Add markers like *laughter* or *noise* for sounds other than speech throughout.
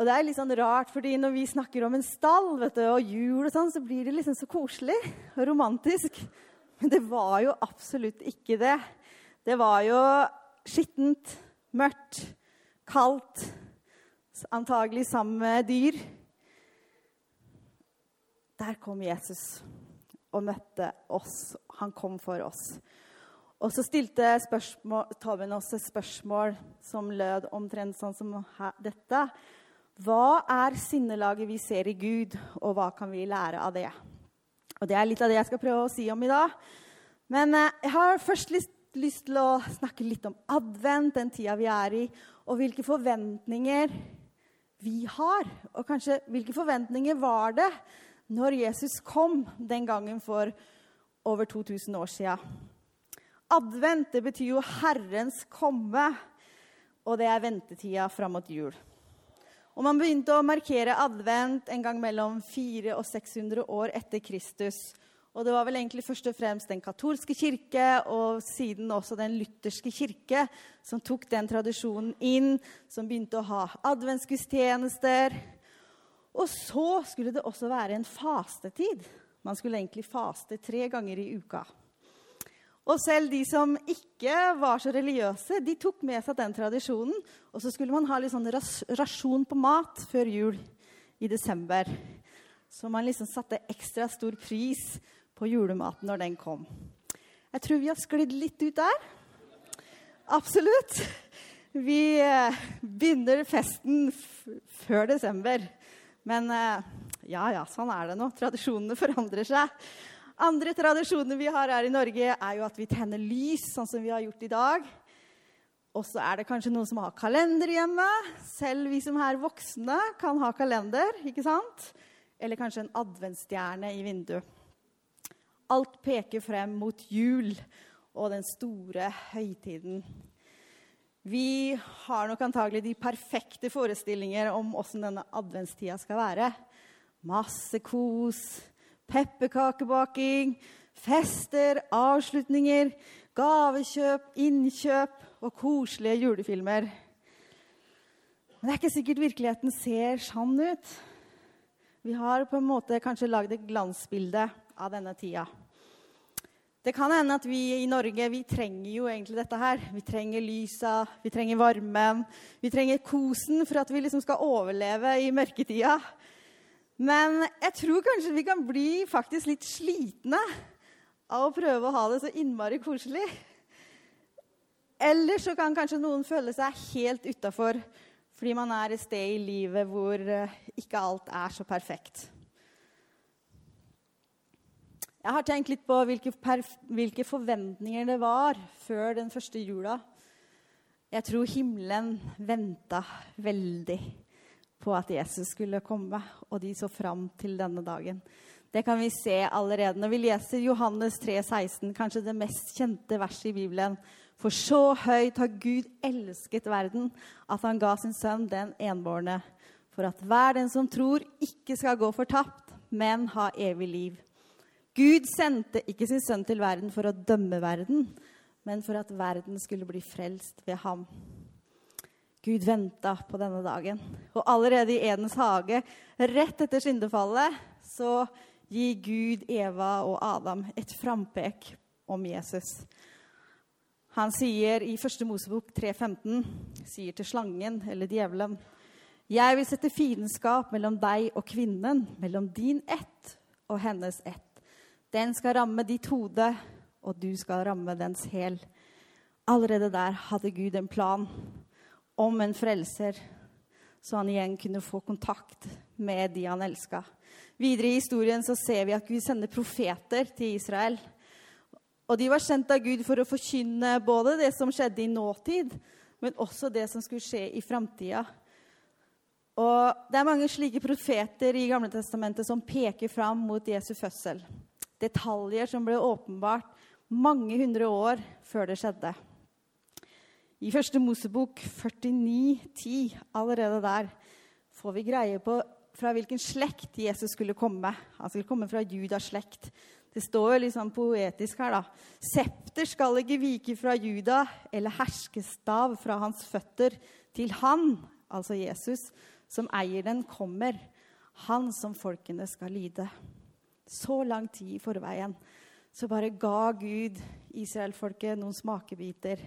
Og det er litt sånn rart, fordi når vi snakker om en stall vet du, og jul, og sånn, så blir det liksom så koselig og romantisk. Men det var jo absolutt ikke det. Det var jo skittent, mørkt, kaldt, antagelig sammen med dyr. Der kom Jesus og møtte oss. Han kom for oss. Og så stilte Tobin oss et spørsmål som lød omtrent sånn som dette. Hva er sinnelaget vi ser i Gud, og hva kan vi lære av det? Og Det er litt av det jeg skal prøve å si om i dag. Men eh, jeg har først lyst, til å snakke litt om advent, den tida vi er i, og hvilke forventninger vi har. Og kanskje hvilke forventninger var det når Jesus kom den gangen for over 2000 år sia? Advent det betyr jo Herrens komme, og det er ventetida fram mot jul. Og Man begynte å markere advent en gang mellom 400 og 600 år etter Kristus. Og Det var vel egentlig først og fremst den katolske kirke og siden også den lutherske kirke som tok den tradisjonen inn, som begynte å ha adventsgudstjenester. Og så skulle det også være en fastetid. Man skulle egentlig faste tre ganger i uka. Og selv de som ikke var så religiøse, de tok med seg den tradisjonen. Og så skulle man ha litt sånn rasjon på mat før jul i desember. Så man liksom satte ekstra stor pris på julematen når den kom. Jeg tror vi har sklidd litt ut der. Absolutt. Vi eh, begynner festen før desember. Men eh, ja, ja, sånn er det nå. Tradisjonene forandrer seg. Andre tradisjoner vi har her i Norge, er jo at vi tenner lys, sånn som vi har gjort i dag. Og så er det kanskje noen som har kalender hjemme. Selv vi som er voksne, kan ha kalender. ikke sant? Eller kanskje en adventsstjerne i vinduet. Alt peker frem mot jul og den store høytiden. Vi har nok antagelig de perfekte forestillinger om åssen denne adventstida skal være. Masse kos, pepperkakebaking, fester, avslutninger, gavekjøp, innkjøp og koselige julefilmer. Men det er ikke sikkert virkeligheten ser sann ut. Vi har på en måte kanskje lagd et glansbilde av denne tida. Det kan hende at vi i Norge vi trenger jo egentlig dette her. Vi trenger lysa, vi trenger varmen, vi trenger kosen for at vi liksom skal overleve i mørketida. Men jeg tror kanskje vi kan bli faktisk litt slitne av å prøve å ha det så innmari koselig. Eller så kan kanskje noen føle seg helt utafor fordi man er et sted i livet hvor eh, ikke alt er så perfekt. Jeg har tenkt litt på hvilke, hvilke forventninger det var før den første jula. Jeg tror himmelen venta veldig på at Jesus skulle komme, og de så fram til denne dagen. Det kan vi se allerede når vi leser Johannes 3, 16, kanskje det mest kjente verset i Bibelen. For så høyt har Gud elsket verden, at han ga sin sønn den enbårne, for at hver den som tror, ikke skal gå fortapt, men ha evig liv. Gud sendte ikke sin sønn til verden for å dømme verden, men for at verden skulle bli frelst ved ham. Gud venta på denne dagen. Og allerede i Edens hage, rett etter syndefallet, så gir Gud Eva og Adam et frampek om Jesus. Han sier i 1. Mosebok 3,15, sier til slangen, eller djevelen, jeg vil sette fiendskap mellom deg og kvinnen, mellom din ett og hennes ett. Den skal ramme ditt hode, og du skal ramme dens hæl. Allerede der hadde Gud en plan om en frelser, så han igjen kunne få kontakt med de han elska. Videre i historien så ser vi at Gud sender profeter til Israel. Og de var sendt av Gud for å forkynne både det som skjedde i nåtid, men også det som skulle skje i framtida. Og det er mange slike profeter i Gamle Testamentet som peker fram mot Jesu fødsel. Detaljer som ble åpenbart mange hundre år før det skjedde. I første Mosebok 49, 10, allerede der, får vi greie på fra hvilken slekt Jesus skulle komme. Han skulle komme fra Judas slekt. Det står jo litt sånn poetisk her, da. Septer skal ikke vike fra Juda, eller herskestav fra hans føtter, til han, altså Jesus, som eier den, kommer. Han som folkene skal lyde. Så lang tid i forveien så bare ga Gud israelfolket noen smakebiter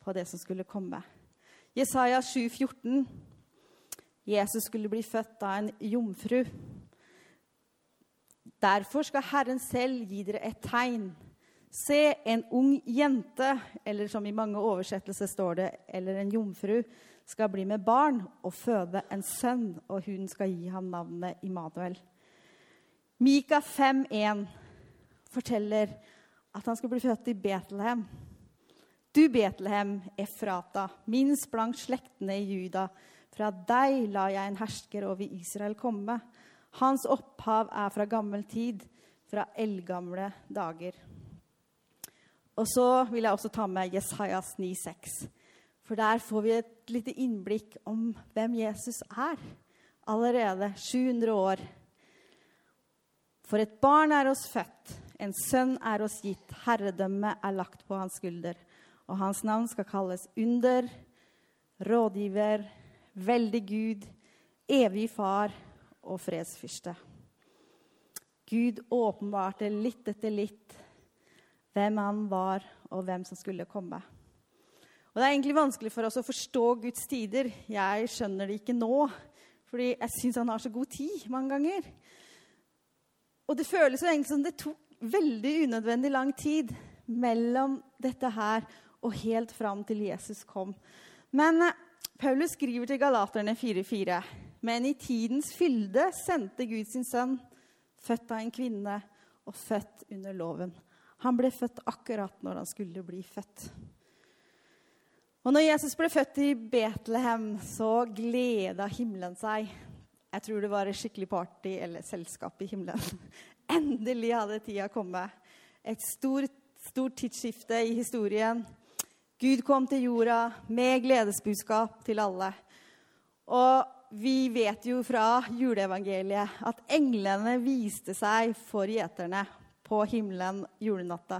på det som skulle komme. Jesaja 7, 14. Jesus skulle bli født av en jomfru. Derfor skal Herren selv gi dere et tegn. Se, en ung jente, eller som i mange oversettelser står det, eller en jomfru, skal bli med barn og føde en sønn, og hun skal gi ham navnet Immanuel. Mika 5,1 forteller at han skal bli født i Betlehem. Du, Betlehem, Efrata, minst blant slektene i Juda. Fra deg la jeg en hersker over Israel komme. Hans opphav er fra gammel tid, fra eldgamle dager. Og så vil jeg også ta med Jesajas 9,6. For der får vi et lite innblikk om hvem Jesus er. Allerede 700 år. For et barn er oss født, en sønn er oss gitt, herredømmet er lagt på hans skulder og hans navn skal kalles under, rådgiver, veldig Gud, evig far og fredsfyrste. Gud åpenbarte litt etter litt hvem han var, og hvem som skulle komme. Og Det er egentlig vanskelig for oss å forstå Guds tider. Jeg skjønner det ikke nå, fordi jeg syns han har så god tid mange ganger. Og det føles jo egentlig som det tok veldig unødvendig lang tid mellom dette her og helt fram til Jesus kom. Men eh, Paulus skriver til Galaterne 4,4.: Men i tidens fylde sendte Gud sin sønn, født av en kvinne og født under loven. Han ble født akkurat når han skulle bli født. Og når Jesus ble født i Betlehem, så gleda himmelen seg. Jeg tror det var et skikkelig party eller selskap i himmelen. *laughs* Endelig hadde tida kommet. Et stort, stort tidsskifte i historien. Gud kom til jorda med gledesbudskap til alle. Og vi vet jo fra juleevangeliet at englene viste seg for gjeterne på himmelen julenatta.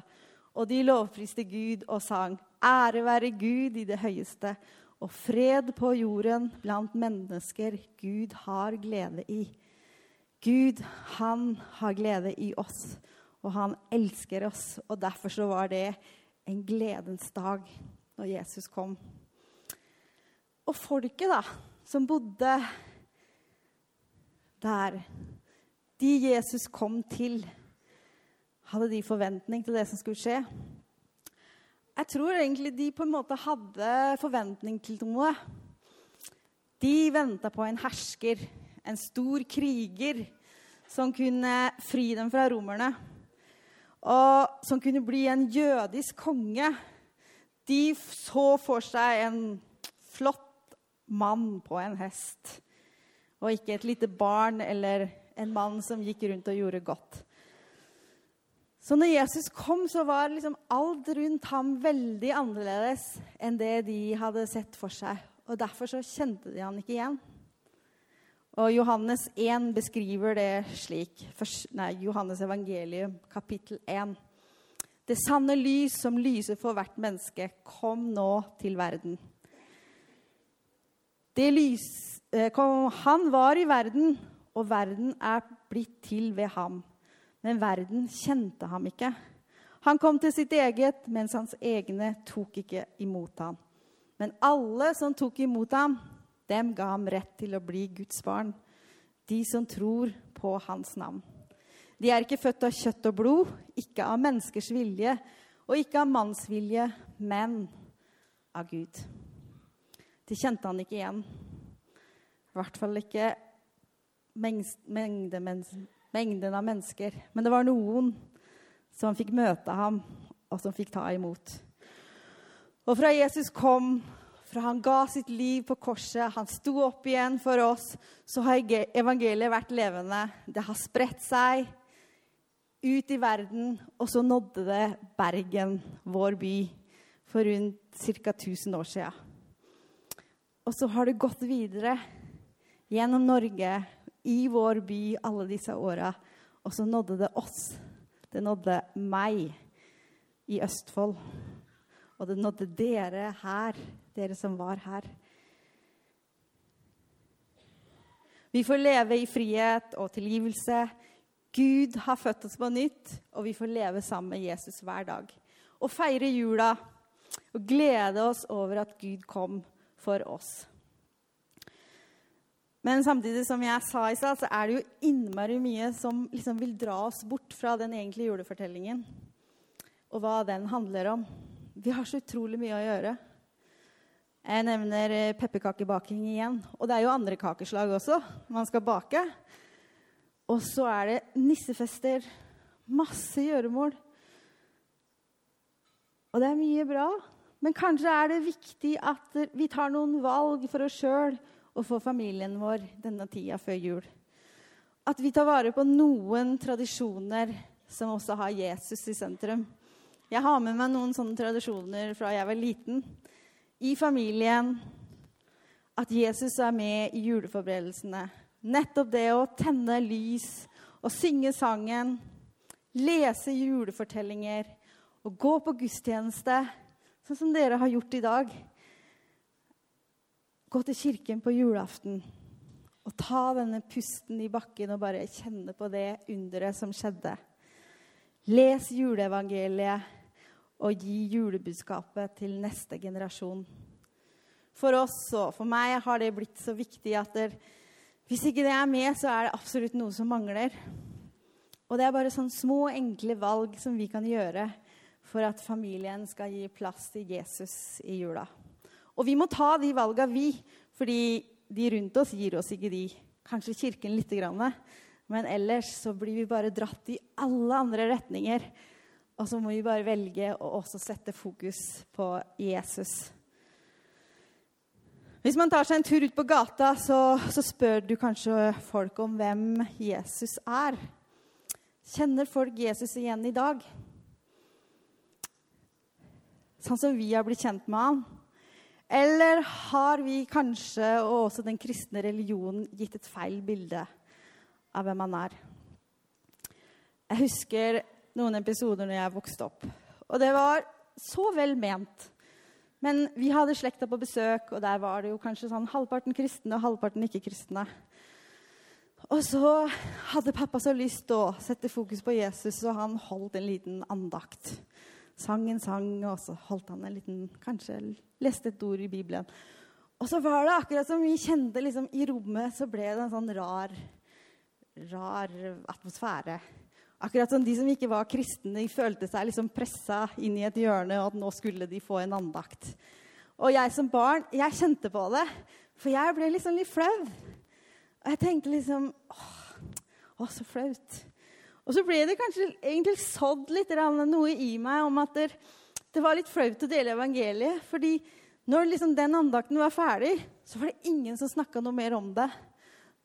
Og de lovpriste Gud og sang, 'Ære være Gud i det høyeste', og fred på jorden blant mennesker Gud har glede i. Gud, han har glede i oss, og han elsker oss. Og derfor så var det en gledens dag når Jesus kom. Og folket, da, som bodde der, de Jesus kom til, hadde de forventning til det som skulle skje? Jeg tror egentlig de på en måte hadde forventning til noe. De venta på en hersker, en stor kriger, som kunne fri dem fra romerne og som kunne bli en jødisk konge. De så for seg en flott mann på en hest, og ikke et lite barn eller en mann som gikk rundt og gjorde godt. Så når Jesus kom, så var liksom alt rundt ham veldig annerledes enn det de hadde sett for seg. Og Derfor så kjente de han ikke igjen. Og Johannes 1 beskriver det slik. Nei, Johannes evangelium, kapittel 1. Det sanne lys som lyser for hvert menneske, kom nå til verden. Lys, eh, kom, han var i verden, og verden er blitt til ved ham. Men verden kjente ham ikke. Han kom til sitt eget, mens hans egne tok ikke imot ham. Men alle som tok imot ham, dem ga ham rett til å bli Guds barn, de som tror på hans navn. De er ikke født av kjøtt og blod, ikke av menneskers vilje og ikke av manns vilje, men av Gud. De kjente han ikke igjen. I hvert fall ikke mengde, mengden av mennesker. Men det var noen som fikk møte ham, og som fikk ta imot. Og fra Jesus kom fra han ga sitt liv på korset, han sto opp igjen for oss, så har evangeliet vært levende. Det har spredt seg ut i verden, og så nådde det Bergen, vår by, for rundt ca. 1000 år siden. Og så har det gått videre gjennom Norge, i vår by, alle disse åra. Og så nådde det oss. Det nådde meg i Østfold. Og det nådde dere her, dere som var her. Vi får leve i frihet og tilgivelse. Gud har født oss på nytt, og vi får leve sammen med Jesus hver dag. Og feire jula og glede oss over at Gud kom for oss. Men samtidig som jeg sa i stad, så er det jo innmari mye som liksom vil dra oss bort fra den egentlige julefortellingen. Og hva den handler om. Vi har så utrolig mye å gjøre. Jeg nevner eh, pepperkakebaking igjen. Og det er jo andre kakeslag også man skal bake. Og så er det nissefester. Masse gjøremål. Og det er mye bra. Men kanskje er det viktig at vi tar noen valg for oss sjøl og for familien vår denne tida før jul. At vi tar vare på noen tradisjoner som også har Jesus i sentrum. Jeg har med meg noen sånne tradisjoner fra jeg var liten. I familien. At Jesus er med i juleforberedelsene. Nettopp det å tenne lys og synge sangen, lese julefortellinger og gå på gudstjeneste, sånn som dere har gjort i dag gå til kirken på julaften og ta denne pusten i bakken og bare kjenne på det underet som skjedde. Les juleevangeliet og gi julebudskapet til neste generasjon. For oss og for meg har det blitt så viktig at der, hvis ikke det er med, så er det absolutt noe som mangler. Og det er bare sånne små, enkle valg som vi kan gjøre for at familien skal gi plass til Jesus i jula. Og vi må ta de valga, vi. Fordi de rundt oss gir oss ikke de. Kanskje Kirken lite grann. Men ellers så blir vi bare dratt i alle andre retninger. Og så må vi bare velge å også sette fokus på Jesus. Hvis man tar seg en tur ut på gata, så, så spør du kanskje folk om hvem Jesus er. Kjenner folk Jesus igjen i dag? Sånn som vi har blitt kjent med han. Eller har vi kanskje, og også den kristne religionen, gitt et feil bilde av hvem han er? Jeg husker noen episoder når jeg vokste opp. Og det var så vel ment. Men vi hadde slekta på besøk, og der var det jo kanskje sånn halvparten kristne og halvparten ikke-kristne. Og så hadde pappa så lyst til å sette fokus på Jesus, og han holdt en liten andakt sang en sang, og så holdt han en liten Kanskje leste et ord i Bibelen. Og så var det akkurat som vi kjente liksom, I rommet så ble det en sånn rar, rar atmosfære. Akkurat som de som ikke var kristne, de følte seg liksom pressa inn i et hjørne, og at nå skulle de få en andakt. Og jeg som barn, jeg kjente på det, for jeg ble liksom litt flau. Og jeg tenkte liksom Åh, å så flaut. Og så ble det kanskje egentlig sådd litt noe i meg om at det var litt flaut å dele evangeliet. fordi når liksom den andakten var ferdig, så var det ingen som snakka noe mer om det.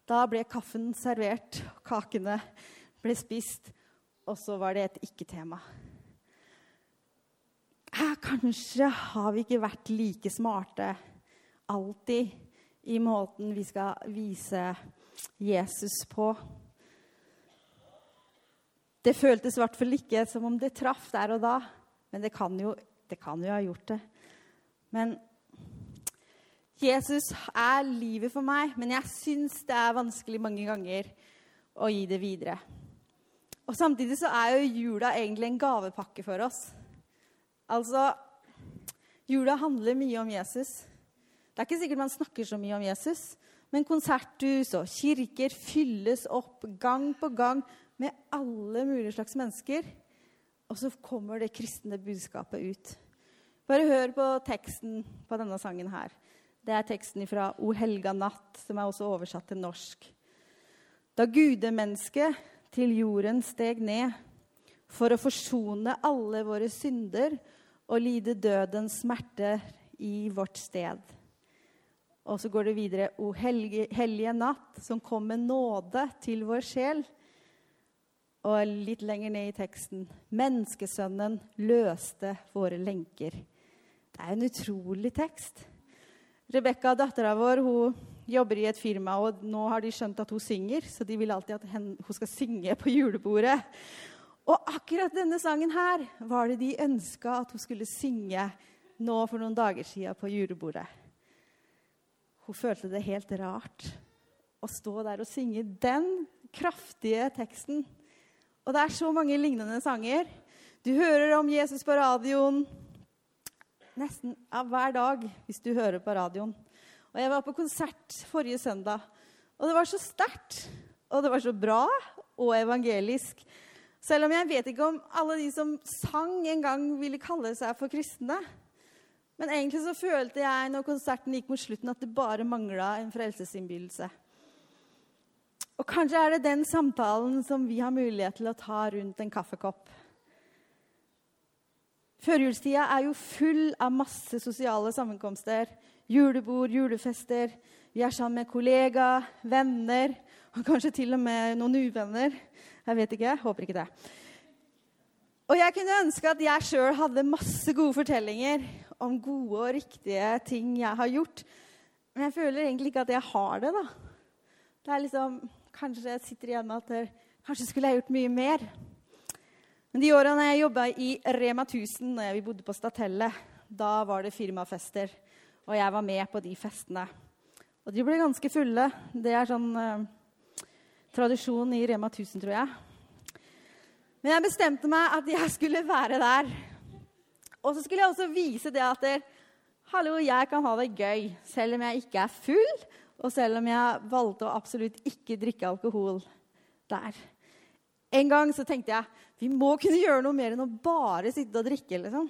Da ble kaffen servert, kakene ble spist, og så var det et ikke-tema. Kanskje har vi ikke vært like smarte alltid i måten vi skal vise Jesus på. Det føltes i hvert fall ikke som om det traff der og da. Men det kan jo, det kan jo ha gjort det. Men Jesus er livet for meg, men jeg syns det er vanskelig mange ganger å gi det videre. Og Samtidig så er jo jula egentlig en gavepakke for oss. Altså Jula handler mye om Jesus. Det er ikke sikkert man snakker så mye om Jesus, men konserthus og kirker fylles opp gang på gang med alle mulige slags mennesker. Og så kommer det kristne budskapet ut. Bare hør på teksten på denne sangen her. Det er teksten fra O helga natt, som er også oversatt til norsk. Da gudemennesket til jorden steg ned for å forsone alle våre synder og lide dødens smerter i vårt sted. Og så går det videre. O helge, hellige natt, som kom med nåde til vår sjel. Og litt lenger ned i teksten Menneskesønnen løste våre lenker. Det er en utrolig tekst. Rebekka, dattera vår, hun jobber i et firma, og nå har de skjønt at hun synger, så de vil alltid at hun skal synge på julebordet. Og akkurat denne sangen her var det de ønska at hun skulle synge nå for noen dager sia på julebordet. Hun følte det helt rart å stå der og synge den kraftige teksten. Og det er så mange lignende sanger. Du hører om Jesus på radioen nesten ja, hver dag hvis du hører på radioen. Og jeg var på konsert forrige søndag, og det var så sterkt. Og det var så bra og evangelisk. Selv om jeg vet ikke om alle de som sang, en gang ville kalle seg for kristne. Men egentlig så følte jeg når konserten gikk mot slutten, at det bare mangla en frelsesinnbydelse. Og kanskje er det den samtalen som vi har mulighet til å ta rundt en kaffekopp. Førjulstida er jo full av masse sosiale sammenkomster. Julebord, julefester. Vi er sammen med kollegaer, venner og kanskje til og med noen uvenner. Jeg vet ikke. Håper ikke det. Og jeg kunne ønske at jeg sjøl hadde masse gode fortellinger om gode og riktige ting jeg har gjort. Men jeg føler egentlig ikke at jeg har det. da. Det er liksom, Kanskje jeg sitter igjen med at jeg, kanskje skulle jeg gjort mye mer. Men de årene jeg jobba i Rema 1000, når vi bodde på Statellet, da var det firmafester. Og jeg var med på de festene. Og de ble ganske fulle. Det er sånn eh, tradisjon i Rema 1000, tror jeg. Men jeg bestemte meg at jeg skulle være der og så skulle jeg også vise det at der, hallo, jeg kan ha det gøy selv om jeg ikke er full, og selv om jeg valgte å absolutt ikke drikke alkohol der. En gang så tenkte jeg vi må kunne gjøre noe mer enn å bare sitte og drikke. liksom.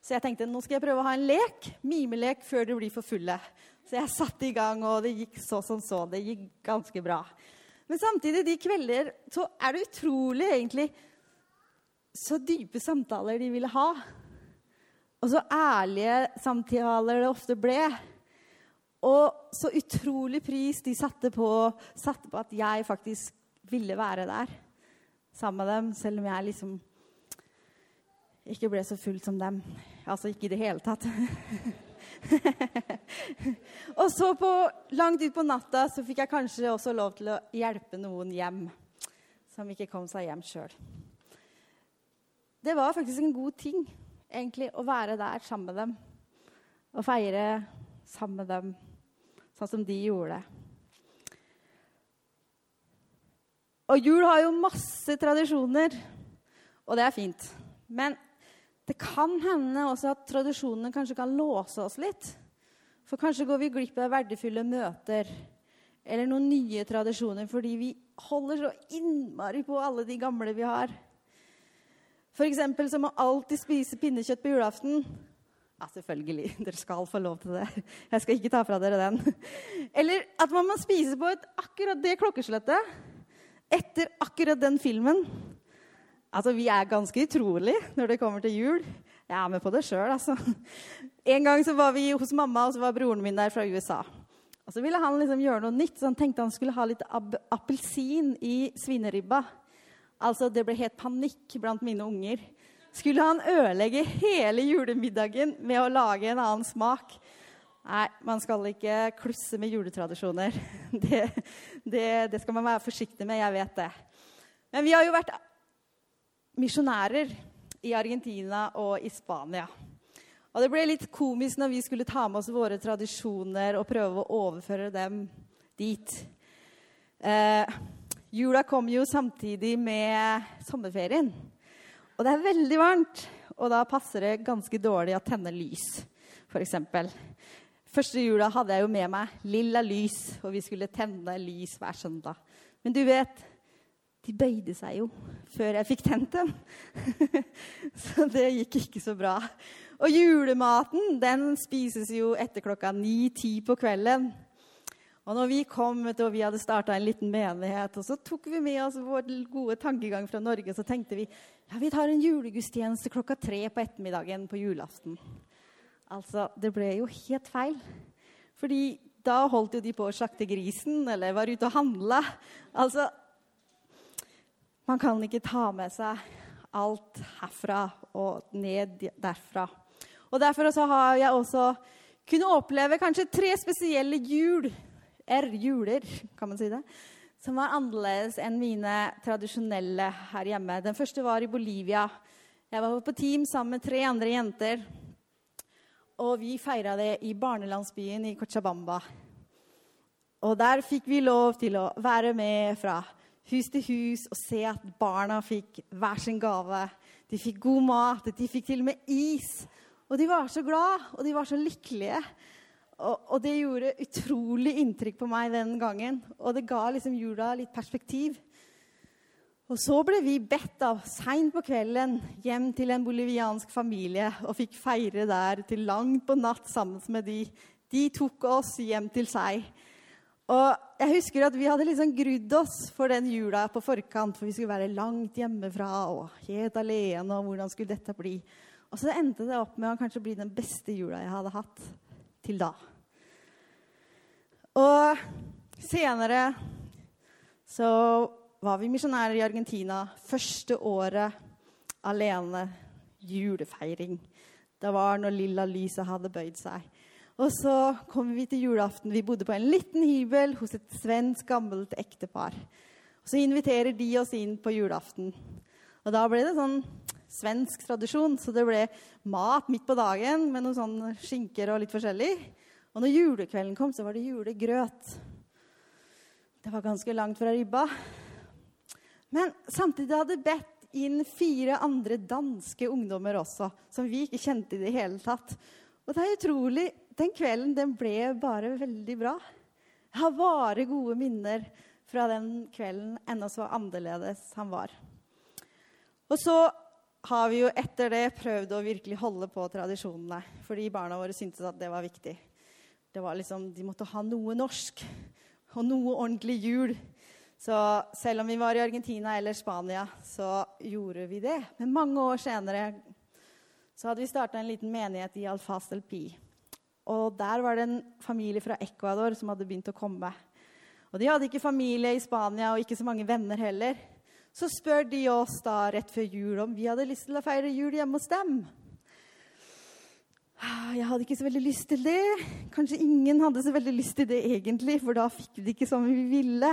Så jeg tenkte nå skal jeg prøve å ha en lek, mimelek, før de blir for fulle. Så jeg satte i gang, og det gikk så som så. Det gikk ganske bra. Men samtidig, de kvelder, så er det utrolig egentlig så dype samtaler de ville ha. Og så ærlige samtaler det ofte ble. Og så utrolig pris de satte på, satte på at jeg faktisk ville være der sammen med dem, selv om jeg liksom ikke ble så full som dem. Altså ikke i det hele tatt. *laughs* og så på, langt ut på natta så fikk jeg kanskje også lov til å hjelpe noen hjem som ikke kom seg hjem sjøl. Det var faktisk en god ting egentlig å være der sammen med dem. Og feire sammen med dem, sånn som de gjorde. Og jul har jo masse tradisjoner, og det er fint. Men det kan hende også at tradisjonene kanskje kan låse oss litt. For kanskje går vi glipp av verdifulle møter eller noen nye tradisjoner fordi vi holder så innmari på alle de gamle vi har. F.eks. så må alltid spise pinnekjøtt på julaften. Ja, selvfølgelig. *laughs* Dere skal få lov til det. Jeg skal ikke ta fra dere den. Eller at man må spise på et, akkurat det klokkeslettet etter akkurat den filmen. Altså, Vi er ganske utrolige når det kommer til jul. Jeg er med på det sjøl, altså. En gang så var vi hos mamma, og så var broren min der fra USA. Og Så ville han liksom gjøre noe nytt, så han tenkte han skulle ha litt appelsin i svineribba. Altså, Det ble helt panikk blant mine unger. Skulle han ødelegge hele julemiddagen med å lage en annen smak? Nei, man skal ikke klusse med juletradisjoner. *laughs* Det, det, det skal man være forsiktig med. Jeg vet det. Men vi har jo vært misjonærer i Argentina og i Spania. Og det ble litt komisk når vi skulle ta med oss våre tradisjoner og prøve å overføre dem dit. Eh, Jula kom jo samtidig med sommerferien. Og det er veldig varmt, og da passer det ganske dårlig å tenne lys, f.eks. Første jula hadde jeg jo med meg lilla lys, og vi skulle tenne lys hver søndag. Men du vet, de bøyde seg jo før jeg fikk tent dem. *laughs* så det gikk ikke så bra. Og julematen den spises jo etter klokka ni-ti på kvelden. Og når vi kom og vi hadde starta en liten menighet, og så tok vi med oss vår gode tankegang fra Norge, så tenkte vi ja, vi tar en julegudstjeneste klokka tre på ettermiddagen på julaften. Altså, det ble jo helt feil. Fordi da holdt jo de på å slakte grisen eller var ute og handla. Altså Man kan ikke ta med seg alt herfra og ned derfra. Og Derfor har jeg også kunnet oppleve kanskje tre spesielle jul, er juler, kan man si det, som var annerledes enn mine tradisjonelle her hjemme. Den første var i Bolivia. Jeg var på team sammen med tre andre jenter. Og vi feira det i barnelandsbyen i Cochabamba. Og der fikk vi lov til å være med fra hus til hus og se at barna fikk hver sin gave. De fikk god mat, de fikk til og med is. Og de var så glad, og de var så lykkelige. Og, og det gjorde utrolig inntrykk på meg den gangen. Og det ga liksom jula litt perspektiv. Og så ble vi bedt av seint på kvelden hjem til en boliviansk familie og fikk feire der til langt på natt sammen med de. De tok oss hjem til seg. Og jeg husker at Vi hadde liksom grudd oss for den jula på forkant, for vi skulle være langt hjemmefra og helt alene. og hvordan skulle dette bli? Og så endte det opp med å kanskje bli den beste jula jeg hadde hatt til da. Og senere så var vi misjonærer i Argentina. Første året alene. Julefeiring. Det var når lilla lyset hadde bøyd seg. Og så kom vi til julaften. Vi bodde på en liten hybel hos et svensk, gammelt ektepar. Og så inviterer de oss inn på julaften. Og da ble det sånn svensk tradisjon, så det ble mat midt på dagen med noen sånn skinker og litt forskjellig. Og når julekvelden kom, så var det julegrøt. Det var ganske langt fra ribba. Men samtidig hadde bedt inn fire andre danske ungdommer også, som vi ikke kjente i det hele tatt. Og det er utrolig. Den kvelden den ble bare veldig bra. Jeg har bare gode minner fra den kvelden, enda så annerledes han var. Og så har vi jo etter det prøvd å virkelig holde på tradisjonene, fordi barna våre syntes at det var viktig. Det var liksom, De måtte ha noe norsk og noe ordentlig jul. Så selv om vi var i Argentina eller Spania, så gjorde vi det. Men mange år senere så hadde vi starta en liten menighet i Alfaz del Pi. Og der var det en familie fra Ecuador som hadde begynt å komme. Og de hadde ikke familie i Spania og ikke så mange venner heller. Så spør de oss da rett før jul om vi hadde lyst til å feire jul hjemme hos dem. Ah, jeg hadde ikke så veldig lyst til det. Kanskje ingen hadde så veldig lyst til det egentlig, for da fikk vi det ikke som vi ville.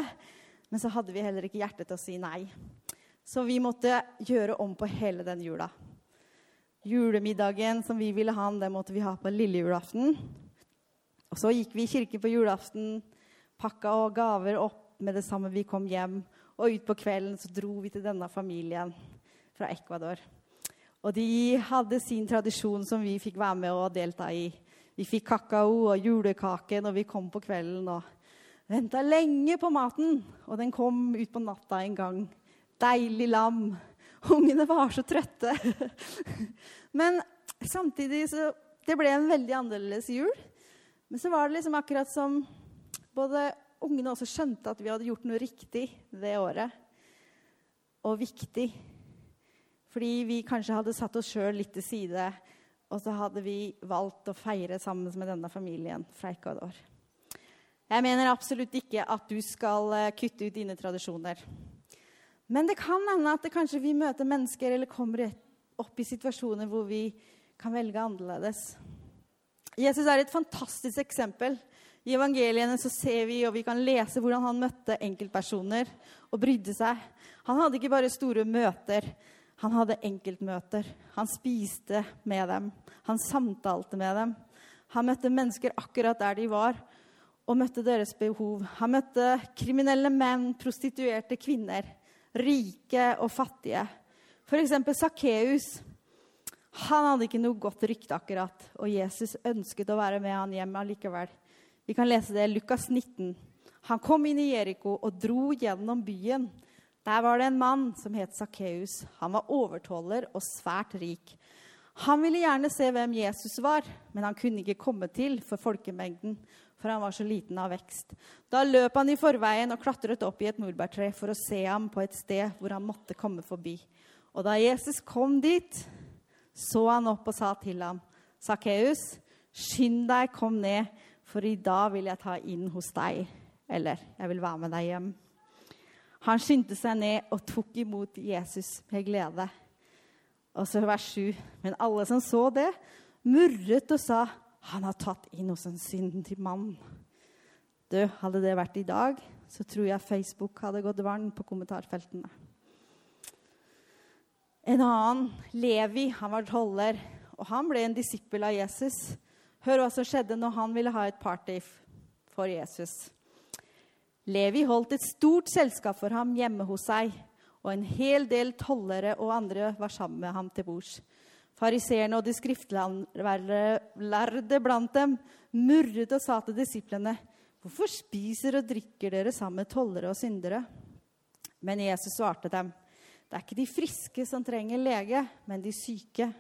Men så hadde vi heller ikke hjerte til å si nei. Så vi måtte gjøre om på hele den jula. Julemiddagen som vi ville ha, den måtte vi ha på lille julaften. Og så gikk vi i kirke på julaften, pakka og gaver opp med det samme vi kom hjem. Og ut på kvelden så dro vi til denne familien fra Ecuador. Og de hadde sin tradisjon som vi fikk være med og delta i. Vi fikk kakao og julekake når vi kom på kvelden. og Venta lenge på maten, og den kom ut på natta en gang. Deilig lam. Ungene var så trøtte. *laughs* Men samtidig så Det ble en veldig annerledes jul. Men så var det liksom akkurat som både ungene også skjønte at vi hadde gjort noe riktig det året. Og viktig. Fordi vi kanskje hadde satt oss sjøl litt til side. Og så hadde vi valgt å feire sammen med denne familien fra Ecuador. Jeg mener absolutt ikke at du skal eh, kutte ut dine tradisjoner. Men det kan hende at kanskje vi møter mennesker eller kommer opp i situasjoner hvor vi kan velge annerledes. Jesus er et fantastisk eksempel. I evangeliene så ser vi og vi kan lese hvordan han møtte enkeltpersoner og brydde seg. Han hadde ikke bare store møter, han hadde enkeltmøter. Han spiste med dem, han samtalte med dem. Han møtte mennesker akkurat der de var, og møtte deres behov. Han møtte kriminelle menn, prostituerte kvinner, rike og fattige. F.eks. Sakkeus. Han hadde ikke noe godt rykte, akkurat, og Jesus ønsket å være med han hjem allikevel. Vi kan lese det i Lukas 19. Han kom inn i Jeriko og dro gjennom byen. Der var det en mann som het Sakkeus. Han var overtåler og svært rik. Han ville gjerne se hvem Jesus var, men han kunne ikke komme til for folkemengden for han var så liten av vekst. Da løp han i forveien og klatret opp i et morbærtre for å se ham på et sted hvor han måtte komme forbi. Og da Jesus kom dit, så han opp og sa til ham, 'Sakkeus, Skynd deg, kom ned, for i dag vil jeg ta inn hos deg. Eller jeg vil være med deg hjem. Han skyndte seg ned og tok imot Jesus med glede. Og så vers 7. Men alle som så det, murret og sa, 'Han har tatt inn hos en syndig mann.' Du, hadde det vært i dag, så tror jeg Facebook hadde gått varm på kommentarfeltene. En annen, Levi, han var toller, og han ble en disippel av Jesus. Hør hva som skjedde når han ville ha et party for Jesus. Levi holdt et stort selskap for ham hjemme hos seg, og en hel del tollere og andre var sammen med ham til bords. Fariseerne og de skriftlærde blant dem murret og sa til disiplene.: Hvorfor spiser og drikker dere sammen med tollere og syndere? Men Jesus svarte dem. Det er ikke de friske som trenger lege, men de syke.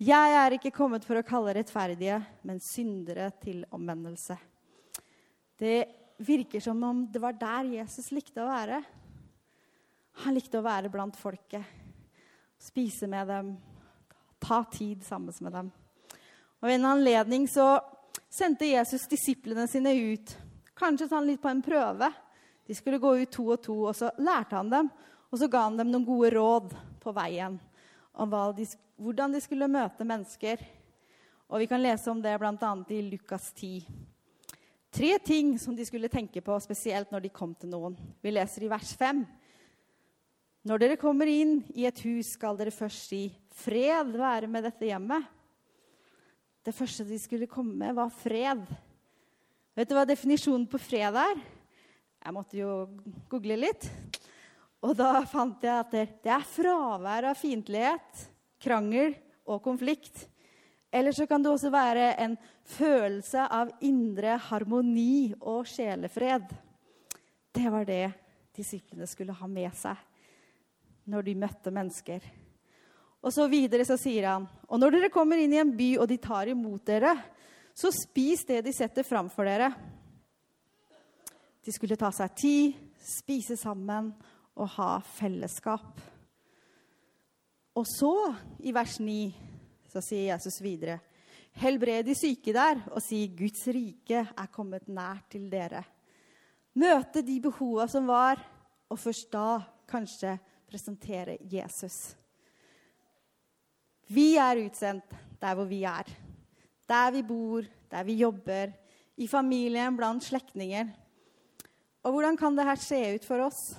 Jeg er ikke kommet for å kalle rettferdige, men syndere til omvendelse. Det virker som om det var der Jesus likte å være. Han likte å være blant folket, spise med dem, ta tid sammen med dem. Og Ved en anledning så sendte Jesus disiplene sine ut, kanskje sånn litt på en prøve. De skulle gå ut to og to, og så lærte han dem og så ga han dem noen gode råd på veien om de, hvordan de skulle møte mennesker. Og Vi kan lese om det bl.a. i Lukas 10. Tre ting som de skulle tenke på, spesielt når de kom til noen. Vi leser i vers 5. Når dere kommer inn i et hus, skal dere først si 'Fred være med dette hjemmet'. Det første de skulle komme med, var fred. Vet du hva definisjonen på fred er? Jeg måtte jo google litt. Og da fant jeg at det er fravær av fiendtlighet, krangel og konflikt. Eller så kan det også være en følelse av indre harmoni og sjelefred. Det var det disiplene skulle ha med seg når de møtte mennesker. Og så videre så sier han, og når dere kommer inn i en by, og de tar imot dere, så spis det de setter framfor dere. De skulle ta seg tid, spise sammen og ha fellesskap. Og så, i vers 9, så sier Jesus videre.: Helbred de syke der, og si Guds rike er kommet nær til dere. Møte de behova som var, og først da kanskje presentere Jesus. Vi er utsendt der hvor vi er. Der vi bor, der vi jobber, i familien, blant slektninger. Og hvordan kan dette se ut for oss?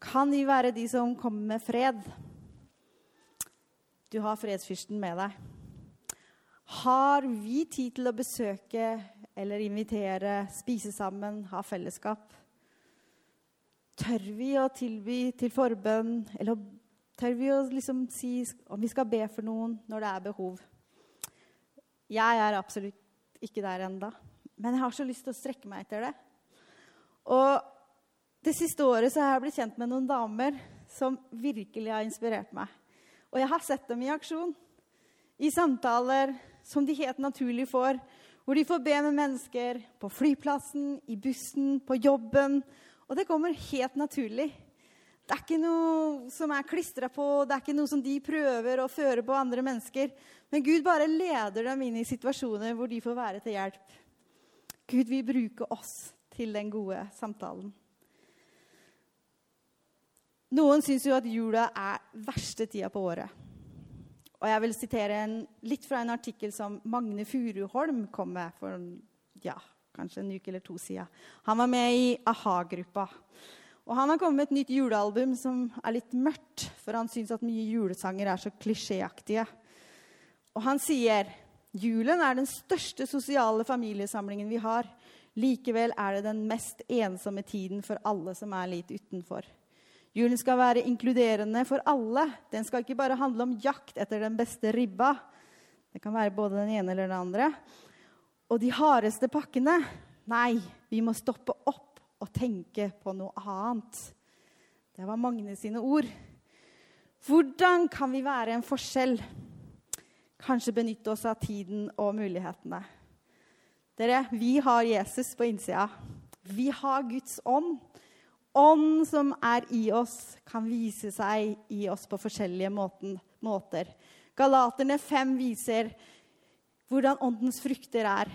Kan vi være de som kommer med fred? Du har fredsfyrsten med deg. Har vi tid til å besøke eller invitere, spise sammen, ha fellesskap? Tør vi å tilby til forbønn, eller tør vi å liksom si om vi skal be for noen når det er behov? Jeg er absolutt ikke der enda, men jeg har så lyst til å strekke meg etter det. Og det siste året har jeg blitt kjent med noen damer som virkelig har inspirert meg. Og jeg har sett dem i aksjon. I samtaler som de helt naturlig får. Hvor de får be med mennesker på flyplassen, i bussen, på jobben. Og det kommer helt naturlig. Det er ikke noe som er klistra på, det er ikke noe som de prøver å føre på andre mennesker. Men Gud bare leder dem inn i situasjoner hvor de får være til hjelp. Gud vil bruke oss til den gode samtalen. Noen syns jo at jula er verste tida på året. Og jeg vil sitere en, litt fra en artikkel som Magne Furuholm kom med for ja, kanskje en uke eller to siden. Han var med i a-ha-gruppa. Og han har kommet med et nytt julealbum som er litt mørkt, for han syns at mye julesanger er så klisjéaktige. Og han sier julen er den største sosiale familiesamlingen vi har. Likevel er det den mest ensomme tiden for alle som er litt utenfor. Julen skal være inkluderende for alle. Den skal ikke bare handle om jakt etter den beste ribba. Det kan være både den ene eller den andre. Og de hardeste pakkene Nei, vi må stoppe opp og tenke på noe annet. Det var Magne sine ord. Hvordan kan vi være en forskjell? Kanskje benytte oss av tiden og mulighetene. Dere, vi har Jesus på innsida. Vi har Guds ånd ånd som er i oss, kan vise seg i oss på forskjellige måten, måter. Galaterne 5 viser hvordan åndens frukter er.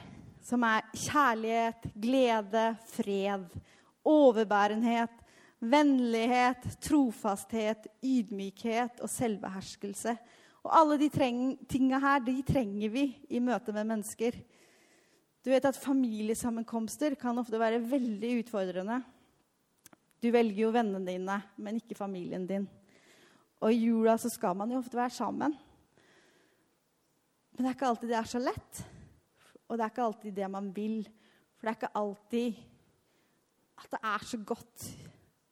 Som er kjærlighet, glede, fred, overbærenhet, vennlighet, trofasthet, ydmykhet og selvbeherskelse. Og alle de tinga her de trenger vi i møte med mennesker. Du vet at Familiesammenkomster kan ofte være veldig utfordrende. Du velger jo vennene dine, men ikke familien din. Og i jula så skal man jo ofte være sammen. Men det er ikke alltid det er så lett. Og det er ikke alltid det man vil. For det er ikke alltid at det er så godt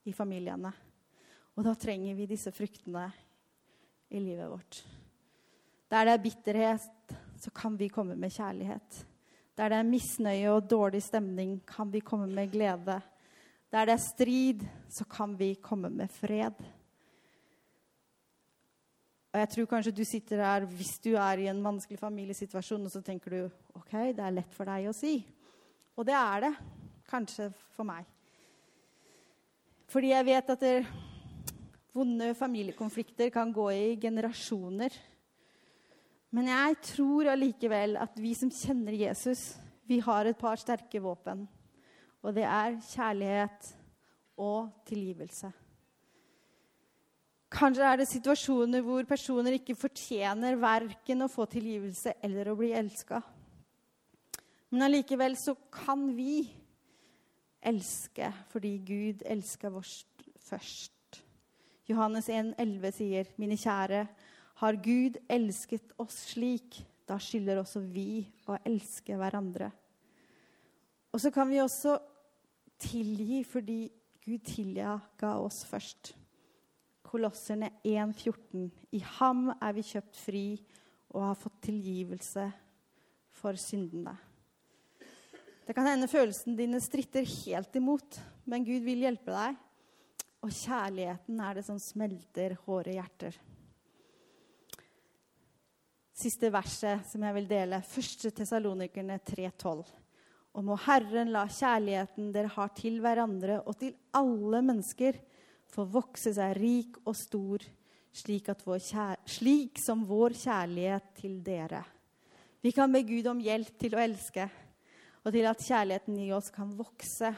i familiene. Og da trenger vi disse fruktene i livet vårt. Der det er bitterhet, så kan vi komme med kjærlighet. Der det er misnøye og dårlig stemning, kan vi komme med glede. Der det er strid, så kan vi komme med fred. Og jeg tror kanskje du sitter her hvis du er i en vanskelig familiesituasjon, og så tenker du OK, det er lett for deg å si. Og det er det. Kanskje for meg. Fordi jeg vet at det, vonde familiekonflikter kan gå i generasjoner. Men jeg tror allikevel at vi som kjenner Jesus, vi har et par sterke våpen. Og det er kjærlighet og tilgivelse. Kanskje er det situasjoner hvor personer ikke fortjener verken å få tilgivelse eller å bli elska. Men allikevel så kan vi elske fordi Gud elska oss først. Johannes 1,11 sier, 'Mine kjære, har Gud elsket oss slik, da skylder også vi å elske hverandre.' Og så kan vi også tilgi fordi Gud tilga oss først. Kolosserne 1,14. I ham er vi kjøpt fri og har fått tilgivelse for syndene. Det kan hende følelsene dine stritter helt imot, men Gud vil hjelpe deg. Og kjærligheten er det som smelter hårde hjerter. Siste verset som jeg vil dele, 1. Tessalonikerne 3,12. Og må Herren la kjærligheten dere har til hverandre og til alle mennesker, få vokse seg rik og stor, slik, slik, som vår kjærlighet til dere. Vi kan be Gud om hjelp til å elske, og til at kjærligheten i oss kan vokse.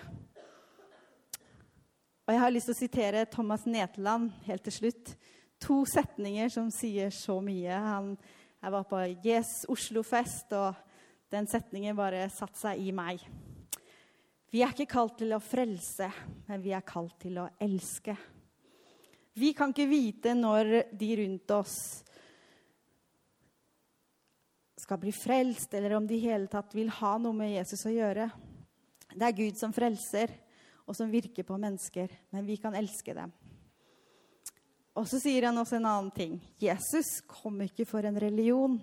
Og Jeg har lyst til å sitere Thomas Netland helt til slutt. To setninger som sier så mye. Han, jeg var på Yes Oslo-fest, og den setningen bare satte seg i meg. Vi er ikke kalt til å frelse, men vi er kalt til å elske. Vi kan ikke vite når de rundt oss skal bli frelst, eller om de i hele tatt vil ha noe med Jesus å gjøre. Det er Gud som frelser, og som virker på mennesker, men vi kan elske dem. Og så sier han også en annen ting. Jesus kom ikke for en religion,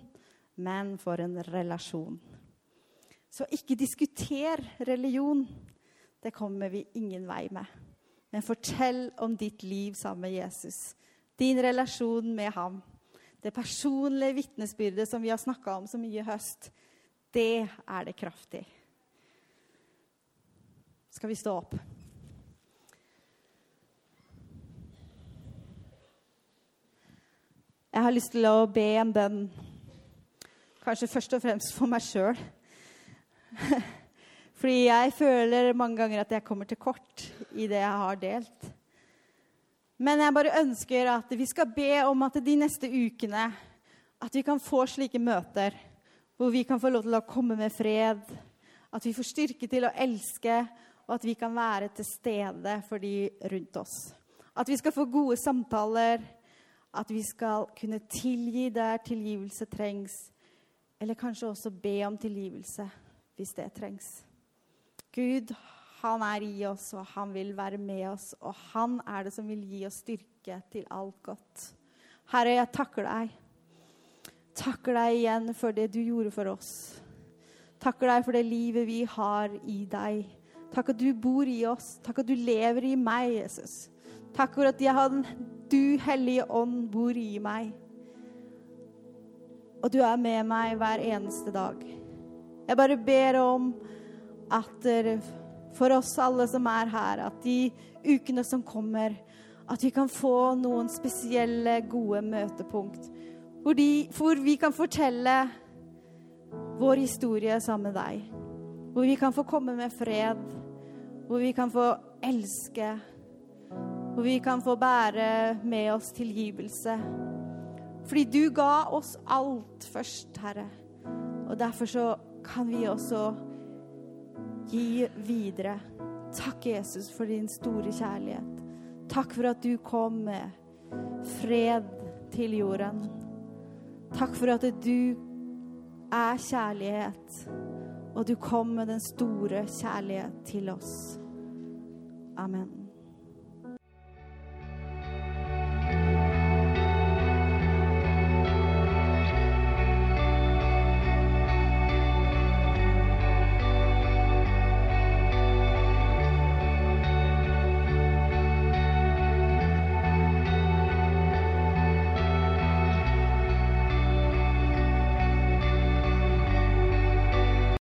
men for en relasjon. Så ikke diskuter religion. Det kommer vi ingen vei med. Men fortell om ditt liv sammen med Jesus. Din relasjon med ham. Det personlige vitnesbyrdet som vi har snakka om så mye i høst. Det er det kraftig. Skal vi stå opp? Jeg har lyst til å be en bønn, kanskje først og fremst for meg sjøl. *laughs* Fordi jeg føler mange ganger at jeg kommer til kort i det jeg har delt. Men jeg bare ønsker at vi skal be om at de neste ukene at vi kan få slike møter hvor vi kan få lov til å komme med fred, at vi får styrke til å elske, og at vi kan være til stede for de rundt oss. At vi skal få gode samtaler, at vi skal kunne tilgi der tilgivelse trengs, eller kanskje også be om tilgivelse hvis det trengs. Gud, han er i oss, og han vil være med oss. Og han er det som vil gi oss styrke til alt godt. Herre, jeg takker deg. Takker deg igjen for det du gjorde for oss. Takker deg for det livet vi har i deg. Takk at du bor i oss. Takk at du lever i meg, Jesus. Takk for at jeg du, Hellige Ånd, bor i meg. Og du er med meg hver eneste dag. Jeg bare ber om at for oss alle som er her, at de ukene som kommer, at vi kan få noen spesielle, gode møtepunkt. Hvor, de, hvor vi kan fortelle vår historie sammen med deg. Hvor vi kan få komme med fred, hvor vi kan få elske, hvor vi kan få bære med oss tilgivelse. Fordi du ga oss alt først, Herre. Og derfor så kan vi også gi videre. Takk, Jesus, for din store kjærlighet. Takk for at du kom med fred til jorden. Takk for at du er kjærlighet, og du kom med den store kjærlighet til oss. Amen.